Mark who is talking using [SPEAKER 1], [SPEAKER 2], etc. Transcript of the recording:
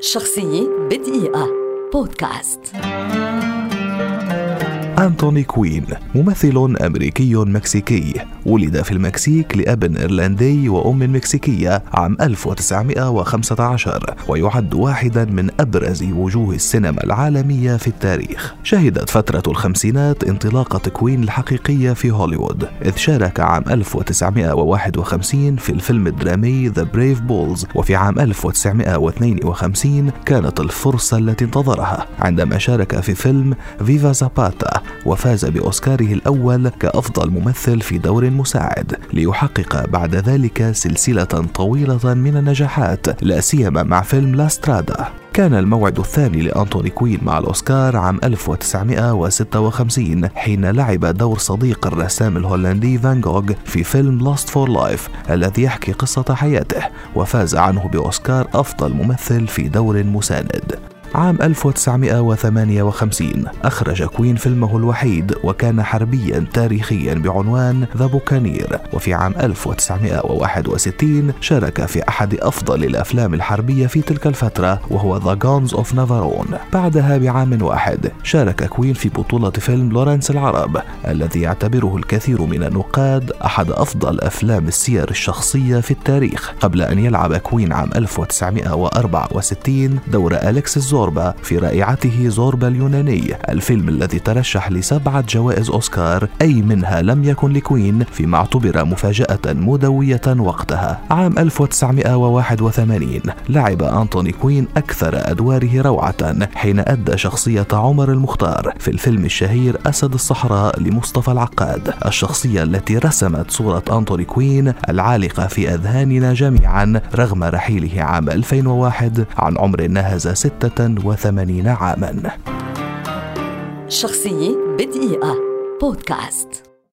[SPEAKER 1] شخصية بدقيقة. بودكاست.
[SPEAKER 2] أنتوني كوين. ممثل أمريكي مكسيكي. ولد في المكسيك لأب إيرلندي وأم مكسيكية عام 1915 ويعد واحدا من أبرز وجوه السينما العالمية في التاريخ. شهدت فترة الخمسينات انطلاقة كوين الحقيقية في هوليوود إذ شارك عام 1951 في الفيلم الدرامي The Brave Bulls وفي عام 1952 كانت الفرصة التي انتظرها. عندما شارك في فيلم فيفا زاباتا وفاز بأوسكاره الأول كأفضل ممثل في دور مساعد ليحقق بعد ذلك سلسلة طويلة من النجاحات لا سيما مع فيلم لاسترادا كان الموعد الثاني لأنتوني كوين مع الأوسكار عام 1956 حين لعب دور صديق الرسام الهولندي فان جوغ في فيلم Lust for Life الذي يحكي قصة حياته وفاز عنه بأوسكار أفضل ممثل في دور مساند. عام 1958 أخرج كوين فيلمه الوحيد وكان حربيا تاريخيا بعنوان The Buccaneer. وفي عام 1961 شارك في أحد أفضل الأفلام الحربية في تلك الفترة وهو The Guns of Navarone بعدها بعام واحد شارك كوين في بطولة فيلم لورنس العرب الذي يعتبره الكثير من النقاد أحد أفضل أفلام السير الشخصية في التاريخ. قبل أن يلعب كوين عام 1964 دور أليكسيس زور زوربا في رائعته زوربا اليوناني الفيلم الذي ترشح لسبعة جوائز أوسكار أي منها لم يكن لكوين فيما اعتبر مفاجأة مدوية وقتها. عام 1981 لعب أنتوني كوين أكثر أدواره روعة حين أدى شخصية عمر المختار في الفيلم الشهير أسد الصحراء لمصطفى العقاد. الشخصية التي رسمت صورة أنتوني كوين العالقة في أذهاننا جميعا رغم رحيله عام 2001 عن عمر ناهز ستة وثمانين عاما.
[SPEAKER 1] شخصية بدقيقة. بودكاست.